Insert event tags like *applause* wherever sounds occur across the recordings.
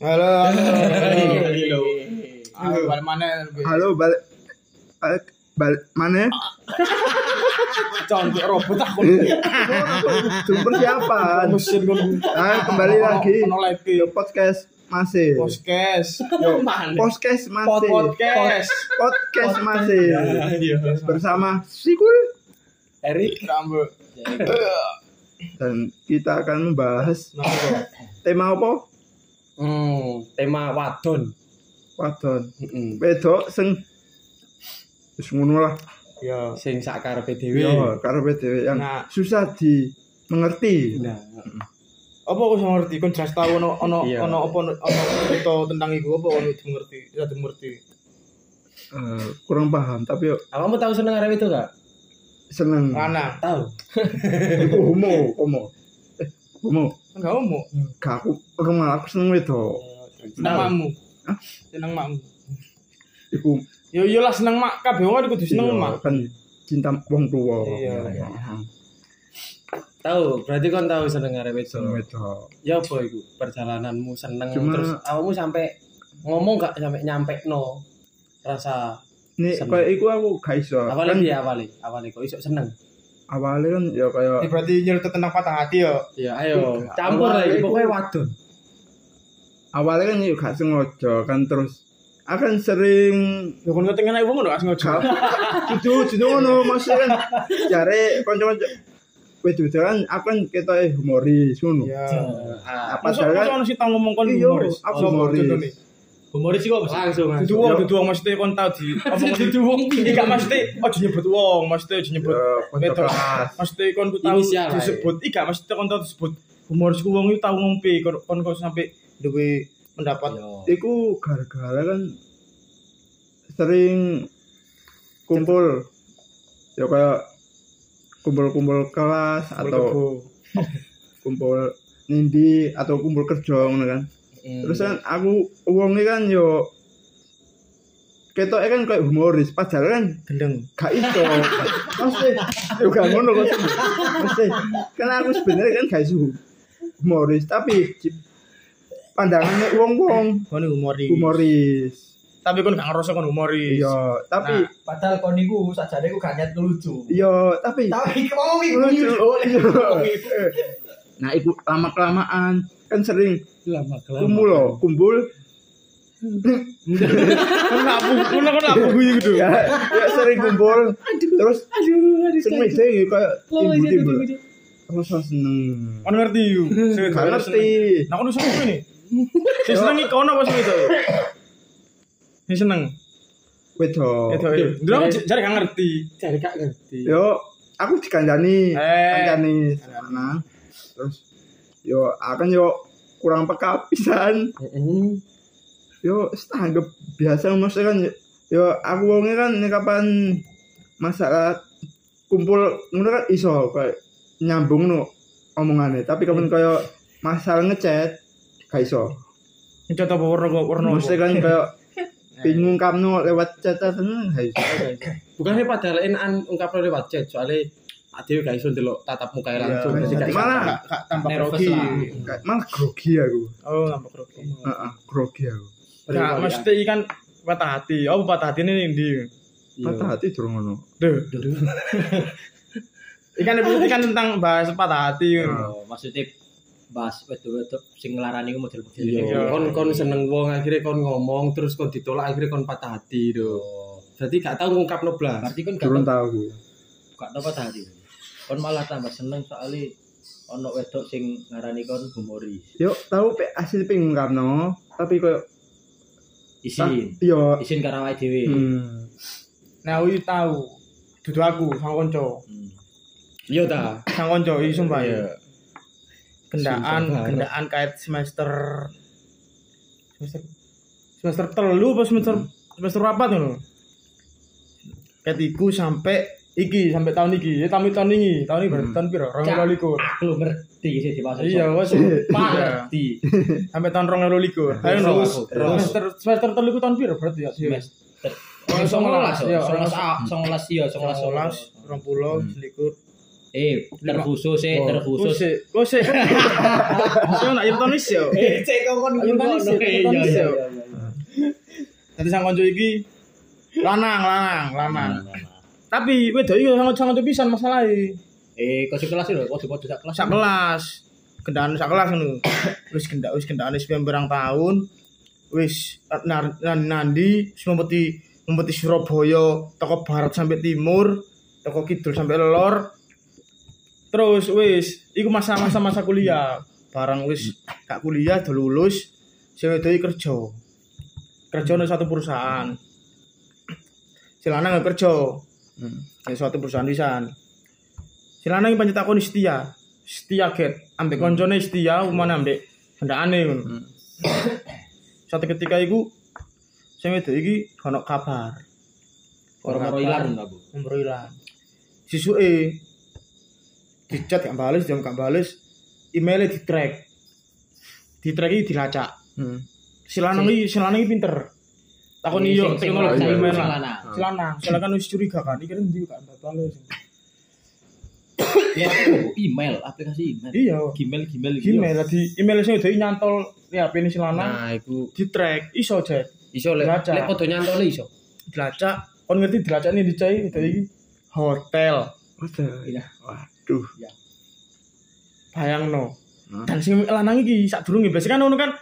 Halo. Halo. Halo, balik mana? Halo balik balik, balik mana? Contoh robot aku. Sumber siapa? Mesin. Nah, kembali lagi ke podcast masih. Podcast. Yo, podcast Pod masih. podcast. Podcast masih. Iya. Bersama Sikul Erik. Rambut. dan kita akan membahas tema apa? Hmm, tema wadon. Wadon. Heeh. Wedok sing wis ngono lah. Ya. Sing sak karepe dhewe. Yo, karo dhewe yang Nah. susah dimengerti. Nah, Apa aku bisa ngerti? Kon jelas tahu ono ono ono apa ono cerita tentang iku apa ono ngerti? Tidak ngerti. Eh, kurang paham tapi yo kamu tahu seneng arep itu gak? seneng. Lanang. Tahu. Iku homo, homo. Eh, homo. Enggak mau. Gak aku rumah aku seneng wedok. Seneng makmu. Seneng makmu. Iku Ya iyalah seneng mak kabeh wong kudu seneng iya, mak. kan cinta wong tua. Iya. Tahu, berarti kon tahu seneng arep itu. Seneng wedok. Ya apa iku? Perjalananmu seneng Cuma- terus awakmu sampai ngomong gak sampai nyampe no rasa Nih kayak iku aku gak iso. awalnya Kan piye awalnya awalnya kok iso seneng awalnya kan ya kayak Ini berarti nyeritain tentang patah hati ya. ya ayo campur lagi pokoknya wadon awalnya kan ya gak sengaja kan terus akan sering Ya kon ketengen ae wong ora sengaja. Kudu kudu ngono maksudnya kan jare kanca-kanca wedok kan aku kan ketoke humoris ngono. Ya. Ah, Apa kan ono sih tau ngomong kon Iya, humoris. aku Sopo humoris. Humoris sih kok langsung Dudu wong, dudu wong mesti kon tau di *laughs* apa Dudu wong Iki gak mesti ojo nyebut wong, mesti ojo nyebut Ya, wedok. kelas. Mesti kon ku tau disebut. Iki gak mesti kon tau disebut humoris ku wong iki tau ngombe kon kon kok sampai duwe pendapat. Iku gara-gara kan sering kumpul ya kayak kumpul-kumpul kelas atau *laughs* kumpul nindi atau kumpul kerja ngono kan. Terus kan aku uangnya kan yo ketoknya kan kayak humoris padahal kan gendeng. gak iso mesti yo gak ngono kok mesti karena aku sebenarnya kan gak iso humoris tapi pandangannya uang-uang Kon humoris. humoris Tapi kon gak ngerasa kon humoris. iya tapi Padahal kon niku sajane iku gak niat lucu. iya tapi Tapi ngomong iku lucu lucu. Nah itu lama kelamaan kan sering lama kumpul loh kumpul. Gak bu gitu. ya, ya sering kumpul. Terus meja kayak seneng. Ngerti yuk. ngerti. Nah kon seneng ini. Sing seneng kono apa itu? Seneng. Dulu aku j- jare gak ngerti. cari gak ngerti. Yo aku dikandani Eh. kancani sana terus yo akan yo kurang peka pisan. Yo tanggap biasa maksudnya kan yo aku wongnya kan ini kapan masalah kumpul ngono kan iso kayak nyambung no omongannya tapi kapan kayak masalah ngechat gak iso. Contoh apa warna kok warna. maksudnya kan kayak *laughs* bingung kamu lewat catatan gak iso. Bukannya padahal enakan ungkap lewat chat soalnya adewe gak iso ndelok tatap muka langsung Iya, jadi gak iso. malah Gak gak Nervous grogi. malah grogi aku Oh, tampak grogi. Heeh, grogi aku Gak mesti ikan patah hati. Oh, patah hati ini ndi? Iya. patah hati durung ngono Duh. *laughs* Ikan episode ikan tentang bahas patah hati. Oh, maksudnya bahas wedok-wedok sing nglarani iku model-model Iya, Iya. kon kon seneng wong akhirnya kon ngomong terus kon ditolak akhirnya kon patah hati do. Jadi gak tau ngungkapno blas. Berarti kan gak tau tahu gak tau patah hati. Kon malah tambah seneng soalnya ono wedok sing ngarani kon humoris. yo tahu pe hasil pengen karno tapi kayak Isin. yo Isin karo awake dhewe. hmm, Nah, aku tahu. Dudu aku sang konco. Hmm. Iya ta. Sang konco iki sumpah. Iya. Gendaan, gendaan kait semester semester semester telu apa semester semester apa tuh lho. Ketiku sampai iki sampai tahun iki, ya tahun tahun ini, tahun ini berarti tahun piro? Rong Cak. likur. Aku ngerti sih di bahasa Iya, wes. *laughs* Ngerti. Sampai tahun rong likur. Ayo no. Terus, terus. Semester semester telu ku tahun piro berarti ya? Semester. Oh, Songolas, iya, songolas, songolas. songolas iya, songolas, Songolas, rong puluh, Hmm. selikur. Eh, terkhusus eh, terkhusus. Kose, kose. *laughs* Saya nak Yurtonis yo. Eh, cek kon Ayo ya, ayo manis ya. iya. Dadi sang kanca iki lanang, lanang, lanang. Tapi wedok iki sangat sangat pisan masalahe. Eh, kau kelas lho, kau podo sak kelas. Sak kelas. Gendaan sak kelas ngono. *coughs* Wis gendak wis gendakane sepuluh berang tahun. Wis nan- nandi wis mempeti Surabaya toko barat sampai timur, toko kidul sampai lor. Terus wis iku masa-masa masa kuliah. Barang wis gak kuliah udah lulus, sing wedok iki kerja. Kerja nang satu perusahaan. Si lanang nggak Di suatu perusahaan pisan. Si lanang iki pancen takoni setia. Setia ket. Ambek koncone setia umane ambek hendakane ngono. *coughs* Satu ketika iku sing wedok iki ono kabar. Koro-koro ilang aku. Nomor ilang. Sisuke dicat gak bales, jam gak bales, emailnya di track. Di track iki dilacak. Hmm. Si lanang iki, si lanang iki pinter. Takon iyo sing- sing teknologi lanang, email sing lah. lanang. Si lanang, soalnya kan wis curiga kan, iki kan ndi gak bales. Ya, email, aplikasi email. Iya. Gmail, Gmail, Gmail lah di email sing udah nyantol di HP ini si lanang Nah, iku di track iso jet iso lek lek foto nyantole iso. dilacak kon ngerti dilacak nih dicai itu iki hotel Waduh. Waduh. bayang no Hmm. dan sing lanang iki sak durunge biasa kan ono kan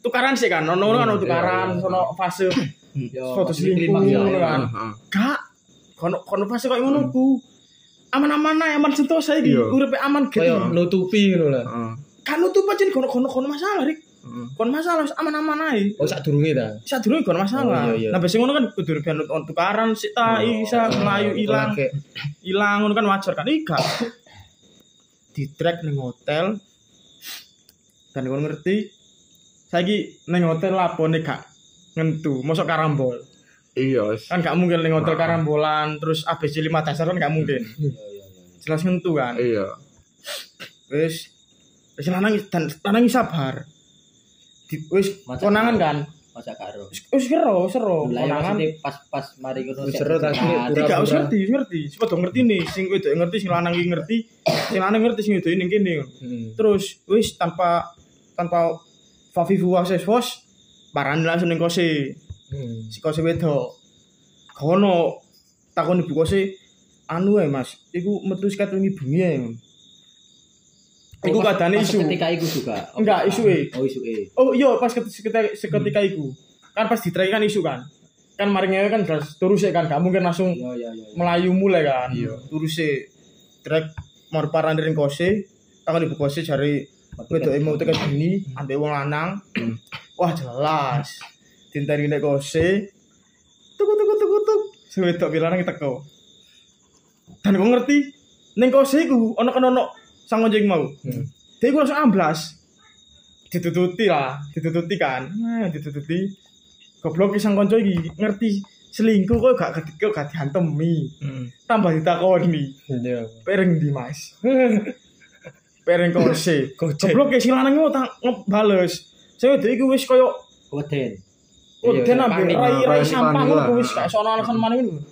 tukaran sih kan ono kan ono Hmm, tukaran iya, iya. ono fase Yo, foto klimaks, selingkuh yo, ngono yo. kan Heeh. gak kono kono fase koyo ngono ku aman-aman ae aman sentosa iki Iya. uripe aman gitu nutupi ngono lah. Heeh. kan nutup aja kono kono kono masalah rik Heeh. kono masalah wis aman-aman ae Oh sak durunge ta. Saat dulu kono masalah. Oh, iya, iya. Nah, biasanya ngono kan kudu ben tukaran sik ta isa melayu ilang. Ilang ngono kan wajar kan ika. Di track ning hotel. Dan kono ngerti saiki ning hotel lapone gak ngentu, mosok karambol. Iya. wis. Kan gak mungkin ning hotel karambolan terus ABC 5 dasar kan gak mungkin. Jelas ngentu kan. Iya. Wis wis lanang dan lanang sabar. Di, wis konangan kan. Masa karo. Wis wis seru, seru. Lah ya Konangan pas-pas mari ngono. Wis sik seru, tapi dekat. pura- Tidak usah ngerti, ngerti. Dong ngerti nih, sing wedok ngerti, sing lanang iki ngerti, sing lanang ngerti, sing wedok ini kene. Hmm. Terus wis tanpa tanpa Fafifu akses fos, parani langsung ning kose, Hmm. si kose wedok. Kono takon ibu kose, anu ya mas, iku metu sikat wingi bengi ya. Iku Oh, kadane isu. Ketika iku juga. Oh, Enggak, isu e. Oh, isu e. Oh iya pas ketika, ketika, seketika iku. Kan pas di kan isu kan. Kan mari ngewe kan jelas terus ya kan, gak mungkin langsung Yo yo yo. melayu mulai kan. Iya. Terus si trek mau paran dari kose, tangan ibu kose cari wedok mau tekan gini, ambil uang lanang. Wah jelas. Tintari nek kose. Tuku tuku tuku tuk. Si wedok kita teko. Dan gue ngerti, neng kose iku ono kan ono sang ojek mau. Hmm. Dia gue langsung amblas. Ditututi lah, ditututi kan. Nah, ditututi. Goblok ki sang konco iki ngerti selingkuh kok gak kok gak diantemi. Hmm. Tambah ditakoni. Iya. Pereng di Mas. *laughs* Pereng kose. *laughs* Goblok ya sing lanang mau tak ngebales. Saya itu iku wis koyo Weden. oh Iya, den iya, ambil panik, rai-rai sampah ngono wis gak sono alasan mana ngono.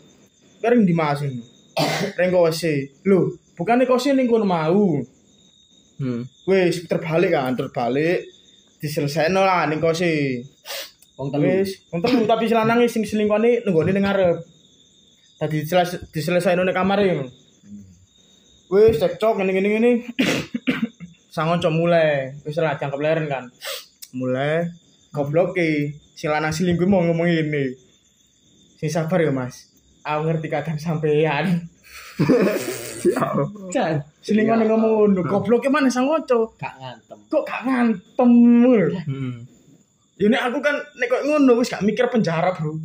Pereng di Mas ini. *coughs* Pereng kose. Lho, bukannya kose ning kono mau. Hmm. Wis terbalik kan, terbalik. Diselesaino lah ning kose. Wong telu. Wis, wong telu tapi si lanang sing selingkuhane nenggone ning ngarep. Tadi diseles diselesaino ning kamar ngono. Wis cekcok ngene ngene ngene. *coughs* Sang onco mulai, wis lah jangkep leren kan. Mulai goblok ki si lanang selingkuh mau ngomong ini. Sing sabar ya, Mas. Aku ngerti kadang sampean. Jan. *laughs* Selingkuhane ngomong ngono, goblok ki mana sang onco? Gak ngantem. Kok gak ngantem. lho. Hmm. Ya nek aku kan nek kok ngono wis gak mikir penjara, Bro.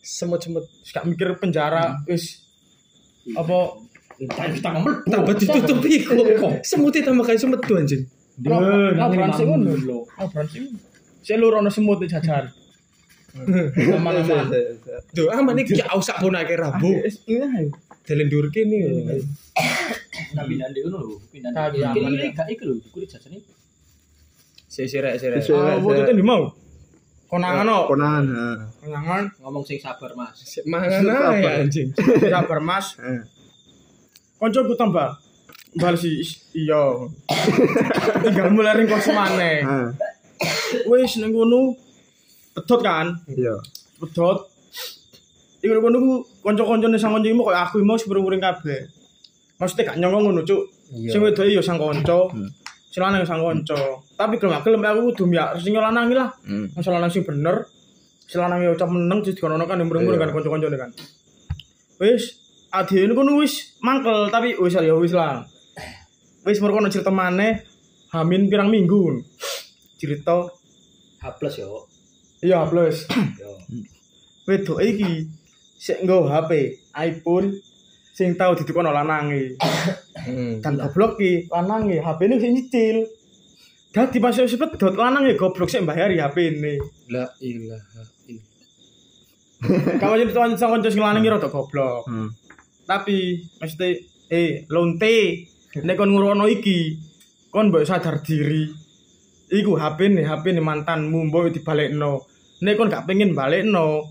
Semut-semut. Gak mikir penjara, wis apa Kita kita ngomel. Tambah ditutupi kok. Semutnya tambah kayak semut tuh anjing. Labran sing ngono lho. Labran sing. Saya lur ono semut. Aman-aman. Aman iki ya usah pun akeh rabu. Dur kene. Ngono lho. Pindahan. Tapi aman, ya. gak. Ah, mau. Konangan no. Konangan. heeh. Konangan. Ngomong sing sabar, Mas. Mangan ae anjing. Sabar Mas. Koncoku tambah. bal sih is- iya tinggal mulai ring kos maneh Ah, wis ning kono pedot kan iya. pedot iku kono ku kanca-kancane sang kanca iki koyo aku mau sepurung-puring kabeh maksudnya gak nyongko ngono cuk sing wedoke ya sang kanca Hmm. sing lanang ya sang kanca tapi gelem gak gelem aku kudu miyak sing lanang iki lah Hmm. Masa lanang sing bener. Si lanang ya ucap meneng terus dikono kan mrung-mrung Iya. kan kanca-kancane kan. Wis adine kono wis mangkel tapi wis ya wis lah. Wis mergo cerita maneh Hamin pirang minggu. Cerita H plus yo. iya plus. Yo. Wedok iki sik nggo HP iPhone sing tau ditukono lanange. Hmm. Dan goblok ki lanange HP-ne sing nyicil. Dadi pas wis pedot lanange goblok sik mbayari HP-ne. La ilaha illallah. Kamu jadi tuan sang konco sing lanang rada goblok. Hmm. Tapi mesti eh lonte nek kon ngurono iki kon mbok sadar diri. Iku HP ne HP ne mantanmu mbok dibalekno. Nek kon gak pengen balekno,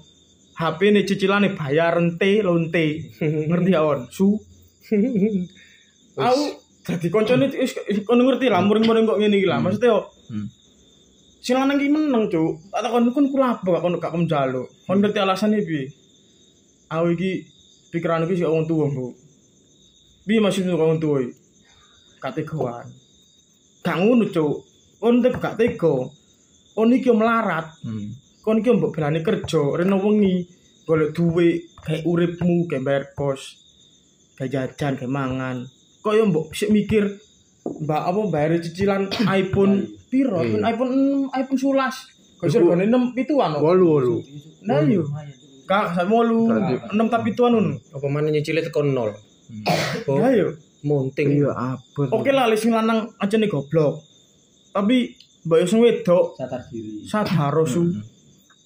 HP ne cicilane bayar ente lonte. Ngerti ya on? Su. *laughs* Aku dadi koncone kon ngerti lah muring-muring kok ngene iki lah. Maksudnya yo Hmm. sing lanang iki meneng, Cuk. Tak takon kon kula apa gak kon gak kon njaluk. Kon ngerti alasane piye? Aku iki pikiran iki sik wong tuwa, Bu. Piye masih kok wong tuwa iki? Gak tegoan. Gak ngono, Cuk. Kon tega gak tega. Kon iki melarat. Hmm. Kon iki mbok berani kerja, rene wengi golek duit, kayak uripmu, kayak bayar kos, kayak jajan, kayak mangan. Kok yo mbok sik mikir Mbak apa bayar cicilan *coughs* iPhone piro? iPhone iPhone 6, iPhone 11. Kok regane 6 pituan. kok. Wolu wolu. Nah yo. Kak, saya mau lu enam tapi tuan nun. Apa mana nyicile teko nol? Oh, Ya yo. monting. Iya abot. Oke lah, sing lanang aja nih goblok. Tapi mbak yo sing wedok Sadar diri. sadar su.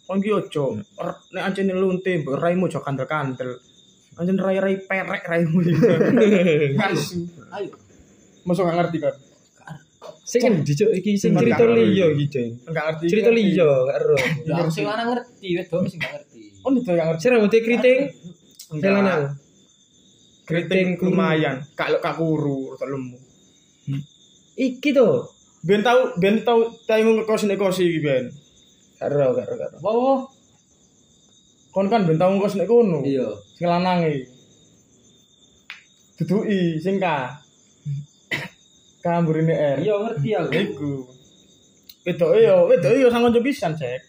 Kon ki ojo er- nek ancene lunte mbok raimu aja kandel-kandel. Ancen rai-rai perek raimu. Kan. *laughs* Ayo. Masuk gak ngerti kan? Sing endi cuk iki sing cerita liya iki cuk. Enggak ngerti. Cerita liya gak ero. Ya aku sing lanang ngerti, wedok sing gak ngerti. Oh, itu yang ngerti. Sing rambutnya keriting. Sing Enggak. lanang. Keriting lumayan. Kalau kak kuru, tak lemu. Iki to. Ben tau, ben tau tahu ngekos nek kos iki ben. Ero gak ero. Wow. Kon kan ben tau ngekos nek kono. Iya. Sing lanang iki. Duduki sing ka. Ka mburine R. Iya ngerti aku. Iku. Wedoke yo, wedoke yo sang kanca pisan, Cek.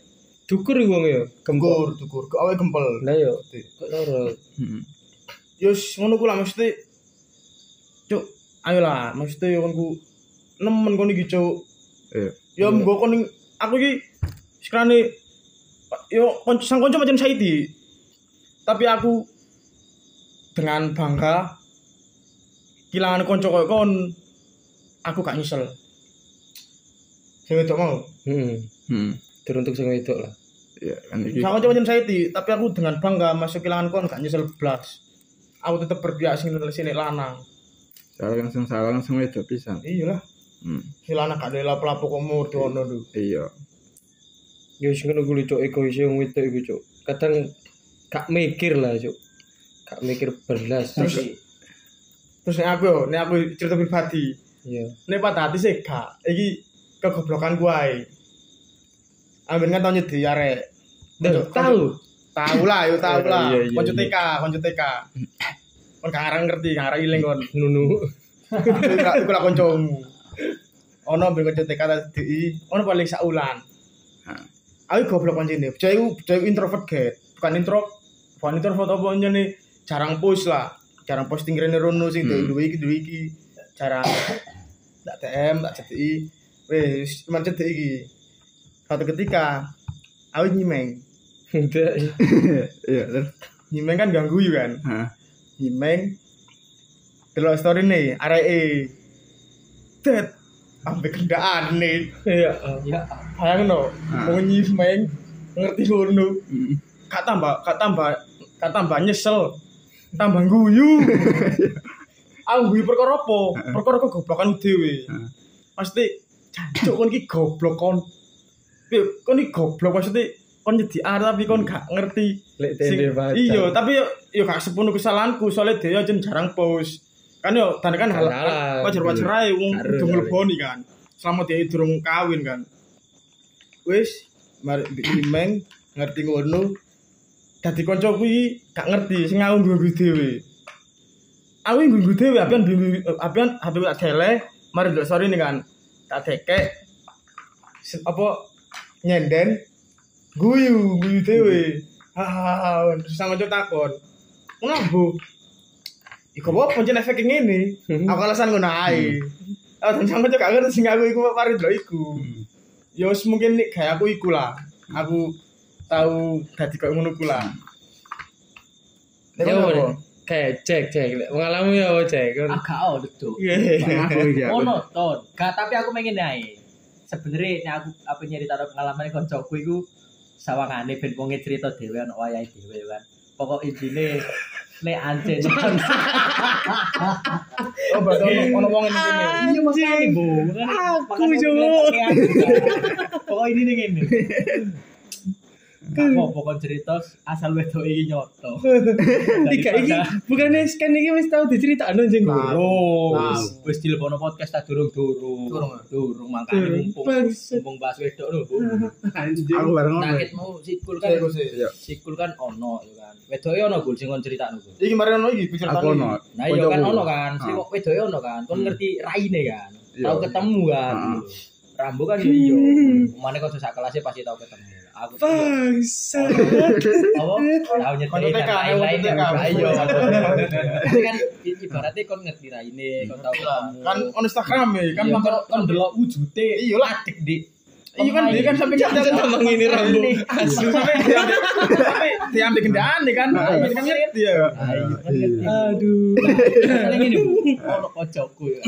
Dukur iki wong ya. Gempur, dukur, awe gempel. Lah yo. Kok ero. Hmm. Yus ngono ku lah mesti Cuk, ayolah, mesti yo kon ku nemen kon iki, Cuk. Iya. Ya mbok kon aku iki sekarane yo konco sang konco macam Saidi. Tapi aku dengan bangga kehilangan konco koyo kon aku gak nyesel. Sing wedok mau. Hmm. Hmm. Teruntuk sing wedok lah. Iya kan iki. Konco macam Saidi, tapi aku dengan bangga masuk kehilangan kon gak nyesel blas. Aku tetep berpihak sing sini lanang. Salah langsung salah langsung wedok pisan. Iya lah. Hmm. Si lanang gak ada lapo-lapo kok mur ono lho. Iya. Yo sing ngono kuwi cuk egois wong wedok iku cuk. Kadang gak mikir lah cuk. Gak mikir belas. Terus terus nek aku yo, nek aku cerita pribadi, Iya. nek patah hati sih gak. Iki kegoblokan gua ae. Ambil kan tau nyedi arek. Dah tahu. Tahu lah, yo tahu *laughs* lah. Iya, iya, Konco iya. TK, konco TK. *laughs* Kon gak ngarang ngerti, gak ngarang iling kon. *laughs* Nunu. Iku lah koncomu. Ono ambil konco TK tadi, ono paling saulan. Aku goblok. Bocah iku bocah iku introvert get. Bukan intro, bukan introvert apa njane jarang post lah. Jarang posting rene rono sing Hmm. duwe iki duwe iki. Jarang *coughs* tak DM, tak cedeki. Wis, cuma cedek iki. Suatu ketika aku nyimeng. *laughs* Iya terus. Nyimeng kan ganggu kan. Nyimeng. Delok story nih, areke. Tet. Ambil kendaan nih. Iya. Ya. Bayang no, mau nyimeng, ngerti ngono. Kak tambah, kak tambah, kak tambah nyesel, tambah guyu. *laughs* Aku guyu perkara apa? Perkara kok goblokan dhewe. Pasti jancuk kon iki goblok kon. Kon iki goblok maksudnya kon nyedi arep tapi kon gak ngerti. Sing-. Iya, tapi yo yo gak sepenuh kesalahanku soalnya dia aja jarang post. kan yo tanda kan hal Kenalan. wajar-wajar ae wong karo. ngleboni kan. Selama dia durung kawin kan. Wis mari imeng ngerti ngono. Dadi kanca kuwi gak ngerti sing aku nggo dhewe. Aku nggo dhewe apian apian HP tak tele, mari ndelok story ini kan. Tak tekek se- apa nyenden guyu guyu dhewe. Hahaha, terus sang kanca takon. Ngono Bu. Iku apa pancen efek ngene. Aku alasan ngono ae. Ah, dan sang kanca gak ngerti sing aku iku mari ndelok iku. Ya wis mungkin nek gaya aku iku lah. Aku tahu dadi koyo ngono ku lah. Nek Ya apa? Kayak cek cek pengalaman ya apa, cek kan. agak oh iki aku. monoton gak tapi aku pengen ae sebenarnya nek aku apa nyerita pengalaman koncoku iku sawangane ben wong cerita dhewe ana wayahe dhewe kan. Pokok intine nek ancen *laughs* Oh, berarti ono ono wong ngene iya makane bu. Aku, Cuk. *laughs* pokok ini ngene Gak apa kon cerita asal wedok iki nyoto. *laughs* Tiga iki bukannya kan iki wis tau diceritakno jeng Tahu. Wis wis dilepono podcast tak durung-durung. Durung. Durung makane mumpung Bangsat. mumpung bahas wedok lho. Aku bareng ngono. Nakit mau sikul kan. Iya. Sikul kan ono ya kan. Wedoke ono Gul sing kon critakno Gul. Iki mari ono iki pikiran Aku ono. Nah iya kan ono kan. Sing kok wedoke ono kan. Kon ngerti raine kan. Iya. Tahu ketemu kan. Heeh. Rambo kan yo iya. *laughs* Mane kon sak kelasnya pasti tahu ketemu. Aku Bangsa. apa? Tahu nyetir Konco TK, dan lain-lain konco TK. ya ayo Tapi kan ibaratnya kon ngerti raine kon tahu Kan on Instagram ya, kan kan sampai kon delok wujute. Iya lah. adik di Iya kan dia kan sampai Jangan ngomong ini rambu. asu sampai diambil kendaan nih kan. Nah, Ini kan ya. ayo kan ngerti Aduh. Gini bu, ono kocokku ya,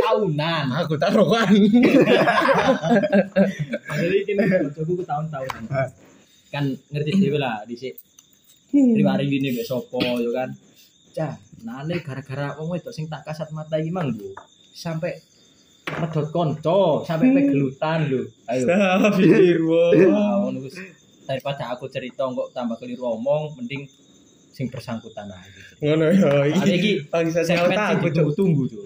tahunan. Aku taruhan. Jadi kini kocokku ku tahun-tahunan. Kan ngerti dewe lah di sini. Riwari gini mbek sopo yo kan. Cah, nane gara-gara wong wedok sing tak kasat mata iki mang Bu. Sampai medhot konco, sampai pegelutan lho. Ayo. *laughs* Astagfirullah. Ah, ngono wis. Daripada aku cerita kok tambah keliru omong, mending sing bersangkutan aja. Ngono ya. Soalnya iki bangsa sing segmen sing takut. Cuk. ditunggu-tunggu tuh.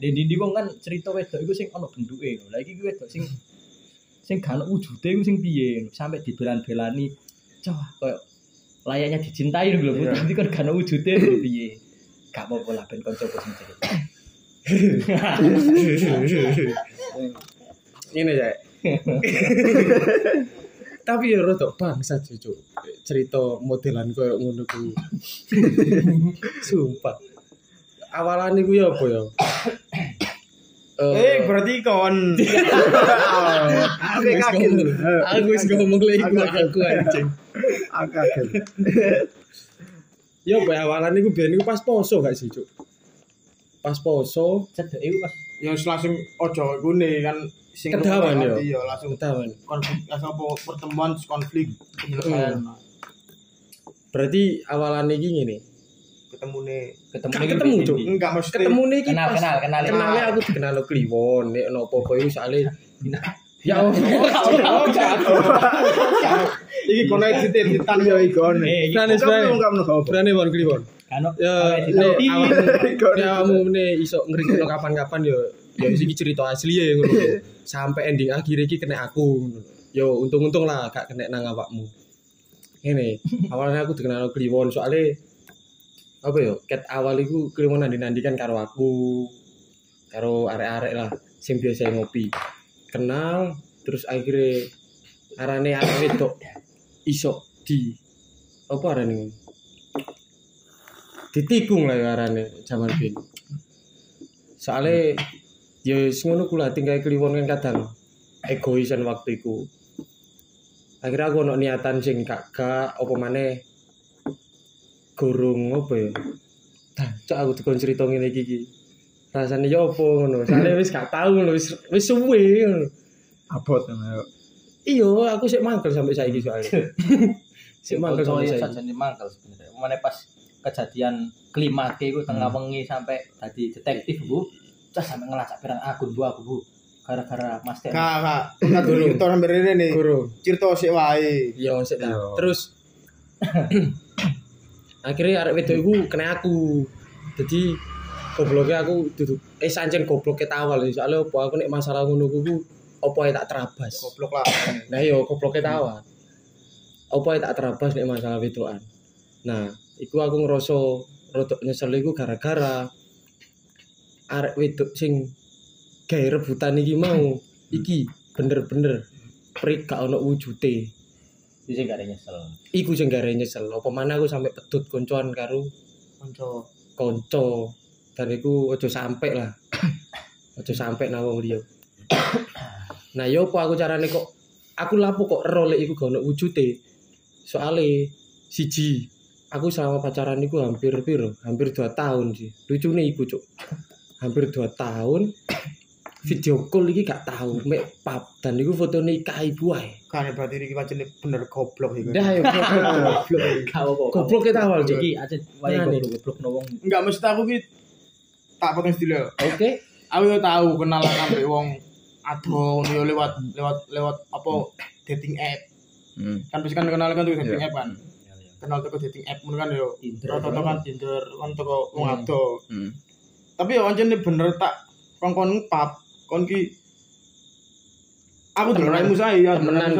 Dan di wong kan cerita wedok iku sing ana bentuke lho. Lah iki wedok sing sing gak ono wujude iku sing piye sampai dibelan-belani. Cah, koyo layaknya dicintai lho lho. Tapi kan gak ono wujude lho piye. Gak apa-apa lah ben kanca sing cerita. Ini ya. Tapi ya rada bangsa cucu. Cerita modelan koyo ngono ku. Sumpah. Awalan iku ya apa ya? Eh berarti kon aku ngomong. Aku wis ngomong lagi Aku aku anjing. Aku kaget. Ya apa awalan iku biyen iku pas poso gak sih, Cuk? Pas poso, Cedek iku pas ya wis langsung ojo gune kan sing Kedawan, yo. yo langsung ketahuan. konflik langsung apa pertemuan konflik penyelesaian Berarti awalan iki ngene. ketemu nih ketemu iki ketemu, Cuk. enggak mesti Ketemu nih iki Kenal, kenal, kenal. Kenalnya aku dikenal lo Kliwon, nek ono apa-apa iku soalnya Ya Allah. *laughs* *laughs* iki kono editan Iya. Eh, iki Berani Kamu sebenarnya. kamu no kau. Berani Won Kliwon. Kan Ya, *laughs* awakmu awakmu ne iso ngrikno kapan-kapan yo ya iki cerita asli ya ngono. Sampai ending akhir iki kena aku ngono. Yo untung-untung lah gak kena nang awakmu. Ini awalnya aku dikenal Kliwon soalnya apa yo ket awal iku Kliwon nandi-nandikan karo aku karo arek-arek lah sing biasa ngopi. Kenal terus akhirnya arane arek wedok iso di apa arane? Ditikung lah arane zaman bin soalnya ya wis ngono kula tinggal kliwon kan kadang egoisan waktu iku akhirnya aku ono niatan sing gak gak apa maneh gorong apa ya. Cok aku dikon cerita ngene iki iki. Rasane ya apa ngono? Soalnya wis gak tau ngono wis wis suwe ngono. Abot ngono. iya aku sik mangkel sampai saiki soalnya. *laughs* Sik mangkel sampai ya saiki. saja mangkel sebenarnya. Mana pas kejadian klimake iku tengah wengi sampai tadi detektif Bu. Cah sampai ngelacak pirang akun Bu aku Bu. Gara-gara Mas Ten. kak kak kita dulu cerita sampai rene nih guru cerita sik wae Iya, sik ta. Iya. Terus *coughs* akhirnya arek wedok iku kena aku. Jadi gobloknya aku duduk eh sancen goblok awal sih soalnya apa aku nek masalah ngono kuwi apa tak terabas Goblok lah. nah yo gobloknya awal apa tak terabas nek masalah wedokan nah iku aku ngerasa rada nyesel iku gara-gara arek wedok sing gawe rebutan iki mau. Iki bener-bener prik gak ono wujude Itu sih gak ada nyesel. iku sing gare nyesel. Apa mana aku sampe pedut koncoan karo Konco. konco. Dan iku aja sampe lah. *coughs* Aja sampe nang wong liya. *coughs* Nah yo apa aku carane kok? Aku lapo kok ero lek iku gak ono wujude soale siji aku selama pacaran iku hampir piro hampir 2 tahun sih lucune iku cuk hampir 2 tahun *coughs* video call iki gak tahu mek pap dan iku fotone nikah ibu ae Kan berarti iki pancen bener goblok iki. dah ayo *laughs* goblok kok. goblok kita awal Iki aja wae Nah, nih. goblok goblok no wong. Enggak mesti aku ki tak potong stile. oke Aku yo tahu kenalan sampe wong ado yo lewat lewat lewat apa dating app. Hmm. Kan pasti kan kenalan kan tuh dating Iya. app kan. Kenal toko dating app mun kan yo. Rata-rata kan Tinder kan toko wong Hmm. ado. Hmm. Tapi yo ancen bener tak kongkon pap kon ki aku dulu raimu saya ya temenan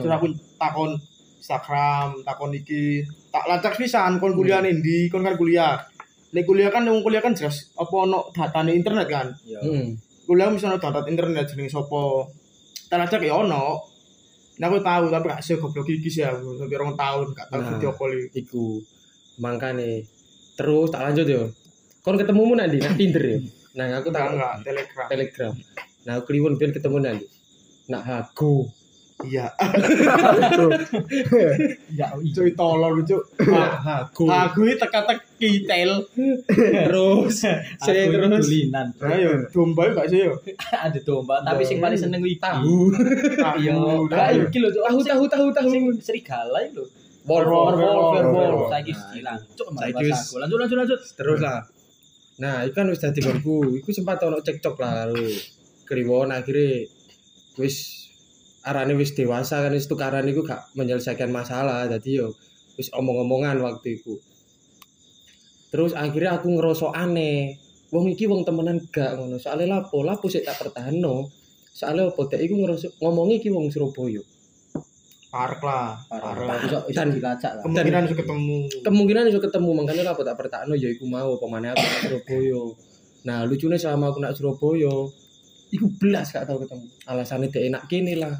terus aku takon Instagram takon iki tak lacak pisan kon kuliah Hmm. ndi kon kan kuliah Nek kuliah kan wong kuliah kan jelas apa ono datane internet kan Yo. hmm. kuliah ono data internet jenenge sapa tak lacak ya ono Nah, aku tahu tapi gak sih goblok iki sih aku. Sampai rong tahun gak tahu Nah. video call iku. Makane terus tak lanjut yo. Kon ketemumu nanti nang Tinder ya nah aku tak enggak telegram. telegram. Nah aku kliwon biar ketemu nanti nak hago Iya. Ya Cuy tolol lucu. nak hago Aku iki teka-teki tel. terus saya Aku terus dulinan. Ayo, domba gak sih yo? Ada domba, tapi sing paling seneng kuwi tahu Iya, kayak tahu. iki lho, tahu tahu tahu tahu serigala iki lho. Wolf, Wolf, wolf, wolf. Saiki hilang. Cuk, saiki wis- Lanjut lanjut lanjut. terus lah nah itu kan wis dadi gorku iku sempat ono cekcok lah karo kliwon akhirnya wis arane wis dewasa kan wis tukaran iku gak menyelesaikan masalah. Jadi yo wis omong-omongan waktu itu terus akhirnya aku ngerasa aneh. Wong iki wong temenan gak ngono. Soalnya lapo? Lapo sik tak pertahanno? Soalnya apa dek iku ngerasa ngomong iki wong Surabaya. Park lah. Iso iso Dan- dilacak lah. Kemungkinan bisa ketemu. kemungkinan iso ketemu makanya lapo tak pertahanno ya iku mau pemane aku nak Surabaya. Nah lucunya selama aku nak Surabaya iku belas gak tau ketemu. Alasannya dek enak kene lah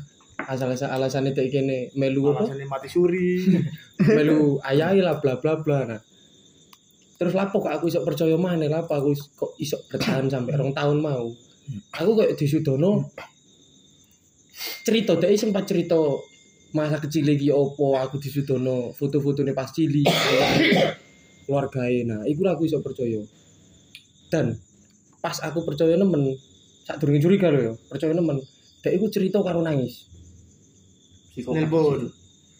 asal asal alasannya dek kene melu apa? Alasannya mati suri. *laughs* melu ayai lah bla bla bla nah. Terus lapo kok aku iso percaya maneh lapo aku kok iso bertahan sampai rong tahun mau. Aku kayak disudono. Cerita dek sempat cerita masa kecil lagi opo aku disudono foto-fotone pas cilik *clears throat* keluargae nah iku aku iso percaya. Dan pas aku percaya nemen sak durunge curiga lho ya percaya nemen dek iku cerita karo nangis Psikopat. Nelpon.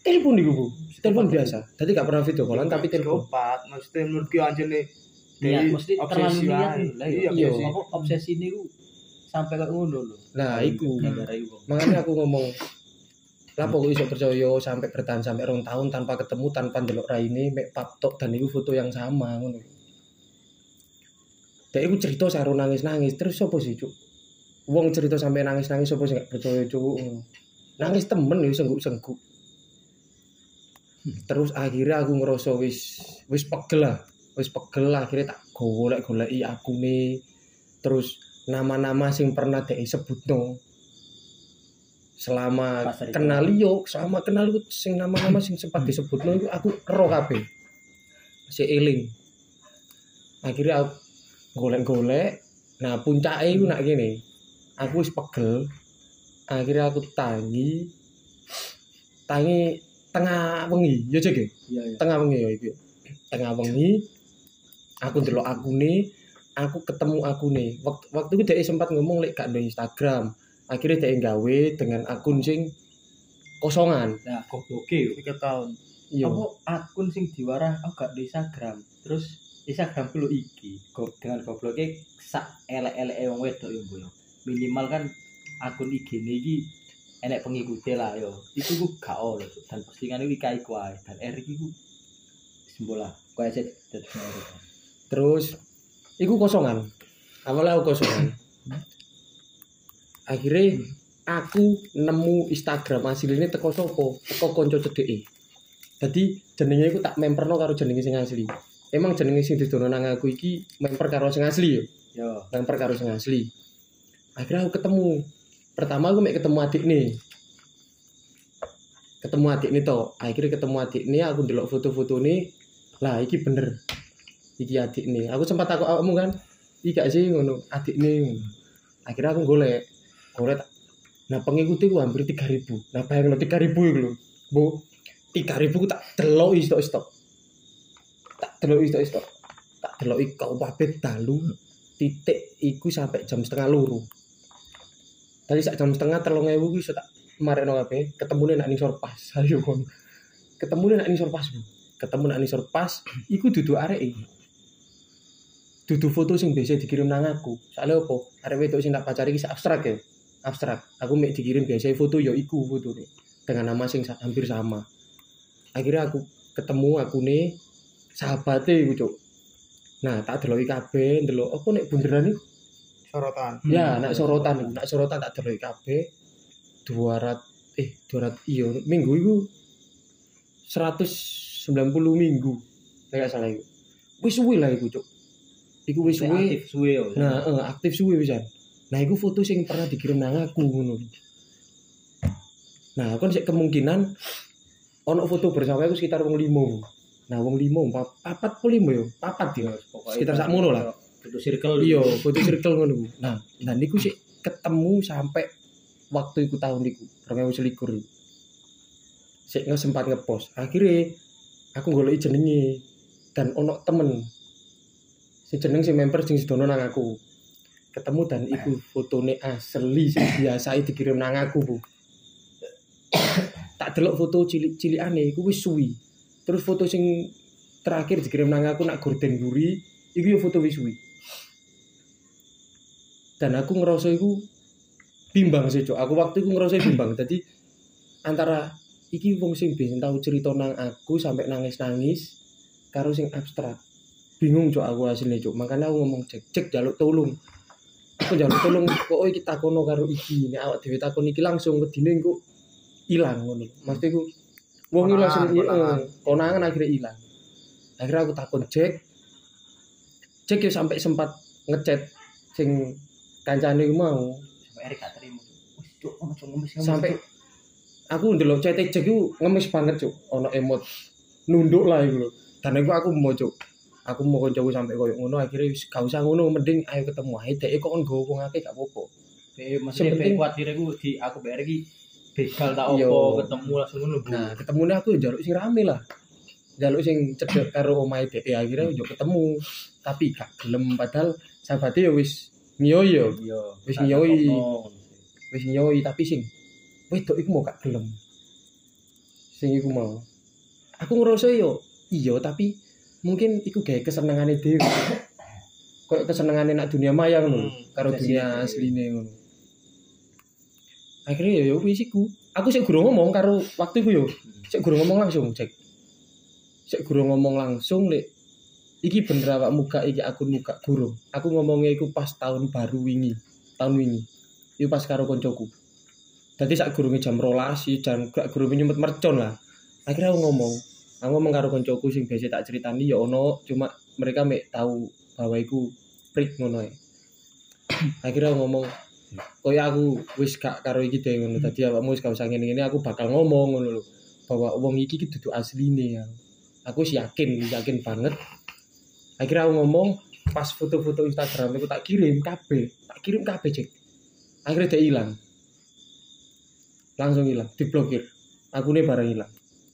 telepon iku bu telepon biasa jadi gak pernah video callan tapi telepon Psikopat, maksudnya menurutku anjir nih. Niat mesti terlalu niat lah Iya, Iya. obsesi. Apa obsesi ini ku sampai kayak ngono lho. nah iku Gara-gara iku. makanya aku ngomong lah pokoknya iso percaya sampai bertahan sampai rong tahun tanpa ketemu tanpa ndelok raine mek paptok dan itu foto yang sama ngono Dek iku cerita saya nangis-nangis terus sapa sih cuk wong cerita sampai nangis-nangis sapa sih gak percaya cuk nangis temen ya sengguk-sengguk terus akhirnya aku ngerasa wis wis pegel lah. Wis pegel lah akhirnya tak golek-goleki aku nih terus nama-nama sing pernah dek sebutno. Selama Pas hari kenal yo selama kenal iku sing nama-nama sing sempat disebutno iku aku ero kabeh. Si eling. Akhirnya aku golek-golek. Nah puncake iku nak gini. Aku wis pegel akhirnya aku tangi tangi tengah wengi ya cek ya? Iya iya. tengah wengi ya iki tengah wengi aku ndelok akune aku ketemu akune waktu waktu itu dia sempat ngomong lek gak Instagram akhirnya dia gawe dengan akun sing kosongan Nah, gobloke yo. Tiga tahun. iya Apa akun sing diwarah aku gak di Instagram. Terus Instagram lho iki. Go, dengan gobloke sak elek-eleke wong wedok Bu. yo. Minimal kan akun IG ini enek pengikutnya lah yo. Itu ku gak Cuk. dan postingan iki kai kuai dan ku simbol lah. Kuai sih terus terus iku kosongan. Awalnya aku kosongan. Akhirnya aku nemu Instagram aslinya teko sopo teko konco cedeke. Jadi jenenge iku tak memperno karo jenenge sing asli. Emang jenenge sing didono nang aku iki memper karo sing asli yo. Yo. memper karo sing asli. Akhirnya aku ketemu pertama mek ketemu adik nih ketemu adik nih toh. Akhirnya ketemu adik nih aku ndelok foto-foto nih lah iki bener. Iki adik nih aku sempat takut awakmu kan? Iki gak sih ngono adik nih akhirnya aku golek. Golek nah pengikutnya ku hampir 3000 nah bayang lo 3000 itu lho. Bu 3000 ku tak delok istok istok tak delok istok istok tak delok kau kabeh dalu. Titik iku sampai jam setengah luru tadi sak jam setengah telung ewu iku iso tak marekno kabeh. Ketemune nak ning sorpas. *laughs* Ayo kon ketemune nak ning sorpas Bu. ketemu ning sorpas iku dudu arek dudu foto sing biasa dikirim nang aku. Soalnya apa? Arek wedok sing tak pacari iki sak abstrak ya? Abstrak. Aku mek dikirim biasa foto ya iku foto dengan nama sing hampir sama. Akhirnya aku ketemu aku nih sahabatnya iku cuk. Nah tak deloki kabeh ndelok apa nek bunderan iku sorotan Ya, nak sorotan, nak sorotan tak delok kabeh 200 eh 200 iya minggu iku 190 minggu. Gak salah iku. Wis suwe lah iku, Cuk. Iku wis suwe. aktif suwe yo. Nah, eh, aktif suwe pisan. Nah, iku foto sing pernah dikirim nang aku ngono. Nah, kon sik kemungkinan ono foto bersama aku sekitar wong limo. Nah, wong limo, papat puluh limo yo, papat ya. Pokoknya Sekitar sakmono lah. Itu circle. Iya, foto *clears throat* circle ngono. ku. Nah, dan niku sih ketemu sampai waktu iku tahun niku, 2021. Sik nggak sempat ngepost. Akhirnya aku golek jenenge dan ono temen si jeneng si member sing sedono nang aku. Ketemu dan iku fotone asli sing biasa dikirim nang aku, Bu. *coughs* tak delok foto cilik-cilikane iku wis suwi. Terus foto sing terakhir dikirim nang aku nak gorden guri, iku yo foto wis suwi dan aku ngerasa iku bimbang sih cok. Aku waktu itu ngerasa bimbang. *clears throat* Jadi antara iki wong sing biasa tahu cerita nang aku sampai nangis nangis karo sing abstrak. Bingung cok aku aslinya cok. Makanya aku ngomong cek cek jaluk tolong. Aku jaluk tolong kok iki takono karo iki? Ini awak dhewe takon iki langsung kedine engko ilang ngono. Maksudku wong iki Konangan, langsung konangan. konangan akhirnya ilang. Akhirnya aku takon cek cek yo sampai sempat ngechat sing kancane mau. Sampai Erik gak terima. Cuk, sampai aku ndelok chat cek iku ngemis banget cuk. Ono emot nunduk lah iku lho. Dan iku aku mau cuk. Aku mau koncoku sampai koyo ngono akhirnya wis gak usah ngono mending ayo ketemu ae. Dek kok nggowo wong akeh gak apa-apa. Be penting- kuatir iku di aku Erik iki begal tak Yo. opo ketemu langsung ngono Bu. nah ketemune aku ya njaluk sing rame lah. Njaluk sing cedek karo omahe dek ya akhirnya yo ketemu. Tapi gak gelem padahal sahabatnya ya wis ngiyoy yo. Wis sih. wis nyoy tapi sing wedok iku mau gak gelem. Sing iku mau. Aku ngerasa yo iya tapi mungkin iku gawe kesenengane dhewe. *coughs* Koyo kesenengane nak dunia maya ngono lho, karo dunia asline ngono. Akhirnya yo wis iku. Aku sik gurung ngomong karo waktu iku yo. Sik gurung ngomong langsung cek sik gurung ngomong langsung lek iki bener awakmu gak iki akun muka gurung aku ngomongnya iku pas tahun baru wingi tahun wingi iku pas karo koncoku Dadi sak gurunge jam rolas dan gak gurunge nyempet mercon lah. Akhirnya aku ngomong, aku ngomong karo koncoku sing biasa tak ceritani ya ono, cuma mereka mek tahu bahwa iku prik ngono ya. *clears throat* Akhirnya aku ngomong, koyo aku wis gak karo iki deh ngono. Dadi awakmu wis gak usah ngene-ngene, aku bakal ngomong ngono lho. Bahwa wong iki ki dudu asline ya. Aku sih yakin, yakin banget. Akhirnya aku ngomong, pas foto-foto Instagram aku tak kirim kabeh, tak kirim kabeh cek. Akhirnya dia hilang langsung hilang diblokir akunnya barang hilang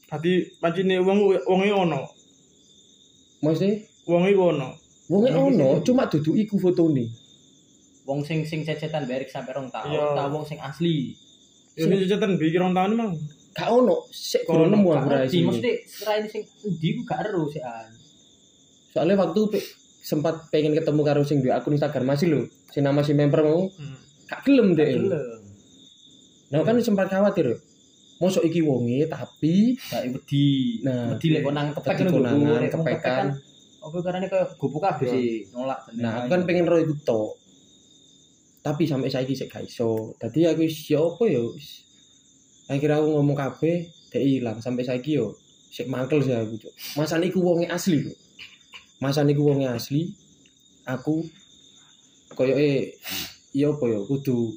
Berarti pancene wong wonge ono. maksudnya Wonge ono. wongnya ono cuma duduk iku fotone Wong sing sing cecetan be Erik sampai rong tahun, Iya. ta wong sing asli. Ini catatan bikin orang tahun mang. gak ono sik Kok kurang ono, nemu aku ngerti, raisi maksudnya selain sing endi ku gak ero sih an. Soalnya waktu pe- sempat pengen ketemu karo sing duwe akun Instagram masih lho sing nama si member mau gak gelem deh nah kan sempat khawatir yo mosok iki wonge tapi Gak wedi. Nah, wedi lek kok nang kepek ngono, kepekan. kan apa karena kayak gubuk kabeh Iya. sih nolak Nah, aku kan pengen roh iku tok. Tapi sampai saiki sik gak iso. Dadi aku wis ya apa ya wis. Akhirnya aku ngomong kabeh, dek ilang sampai saiki yo sik mangkel sih aku, Cuk. Masane iku wonge asli, Cuk. Masane iku wonge asli. Aku koyoke ya apa ya kudu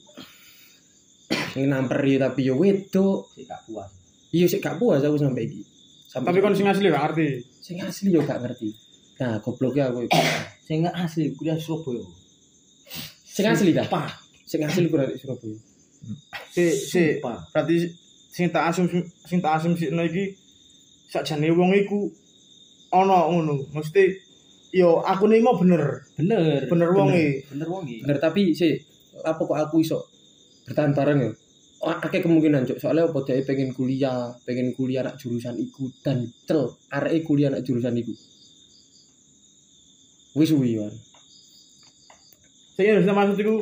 ngenamperi tapi yo wedok. sih gak puas Iya sik gak puas aku sampai iki. Sampai Tapi kon sing asli gak arti. sing asli yo gak ngerti. Nah, gobloknya aku. iku. sing gak asli kuliah Surabaya Sing asli dah. Sing asli di Surabaya. Si si berarti sing tak asum sing tak asum sih iki sakjane wong iku ana ngono. Mesti yo aku nih mau bener. bener. Bener wonge. bener. wonge Bener tapi sih apa kok aku iso bertahan bareng ya? Akeh kemungkinan cok soalnya apa dia pengen kuliah pengen kuliah nak jurusan iku dan cel arek kuliah nak jurusan iku. Wis suwi wan. Sing harus maksud iku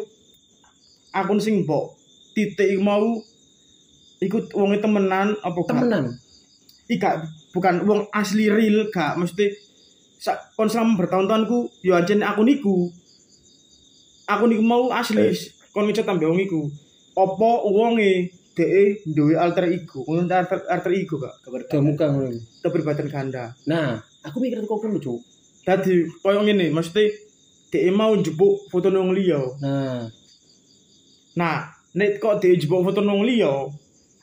akun sing mbok titik mau iku wonge temenan apa temenan? Iki gak bukan wong asli real gak. Mesti sak kon selama bertahun-tahun ku yo anjen akun iku. Akun iku mau asli kon ngecet tambah wong iku. Apa wonge dhek duwe alter ego, ngono alter, alter ego gak? gak muka ngono iku. Kepribadian ganda. nah aku mikir kok ngono cok Dadi koyo ngene, mesti dhek mau njupuk foto nang liya. nah Nah, nek kok dhek njupuk foto nang liya,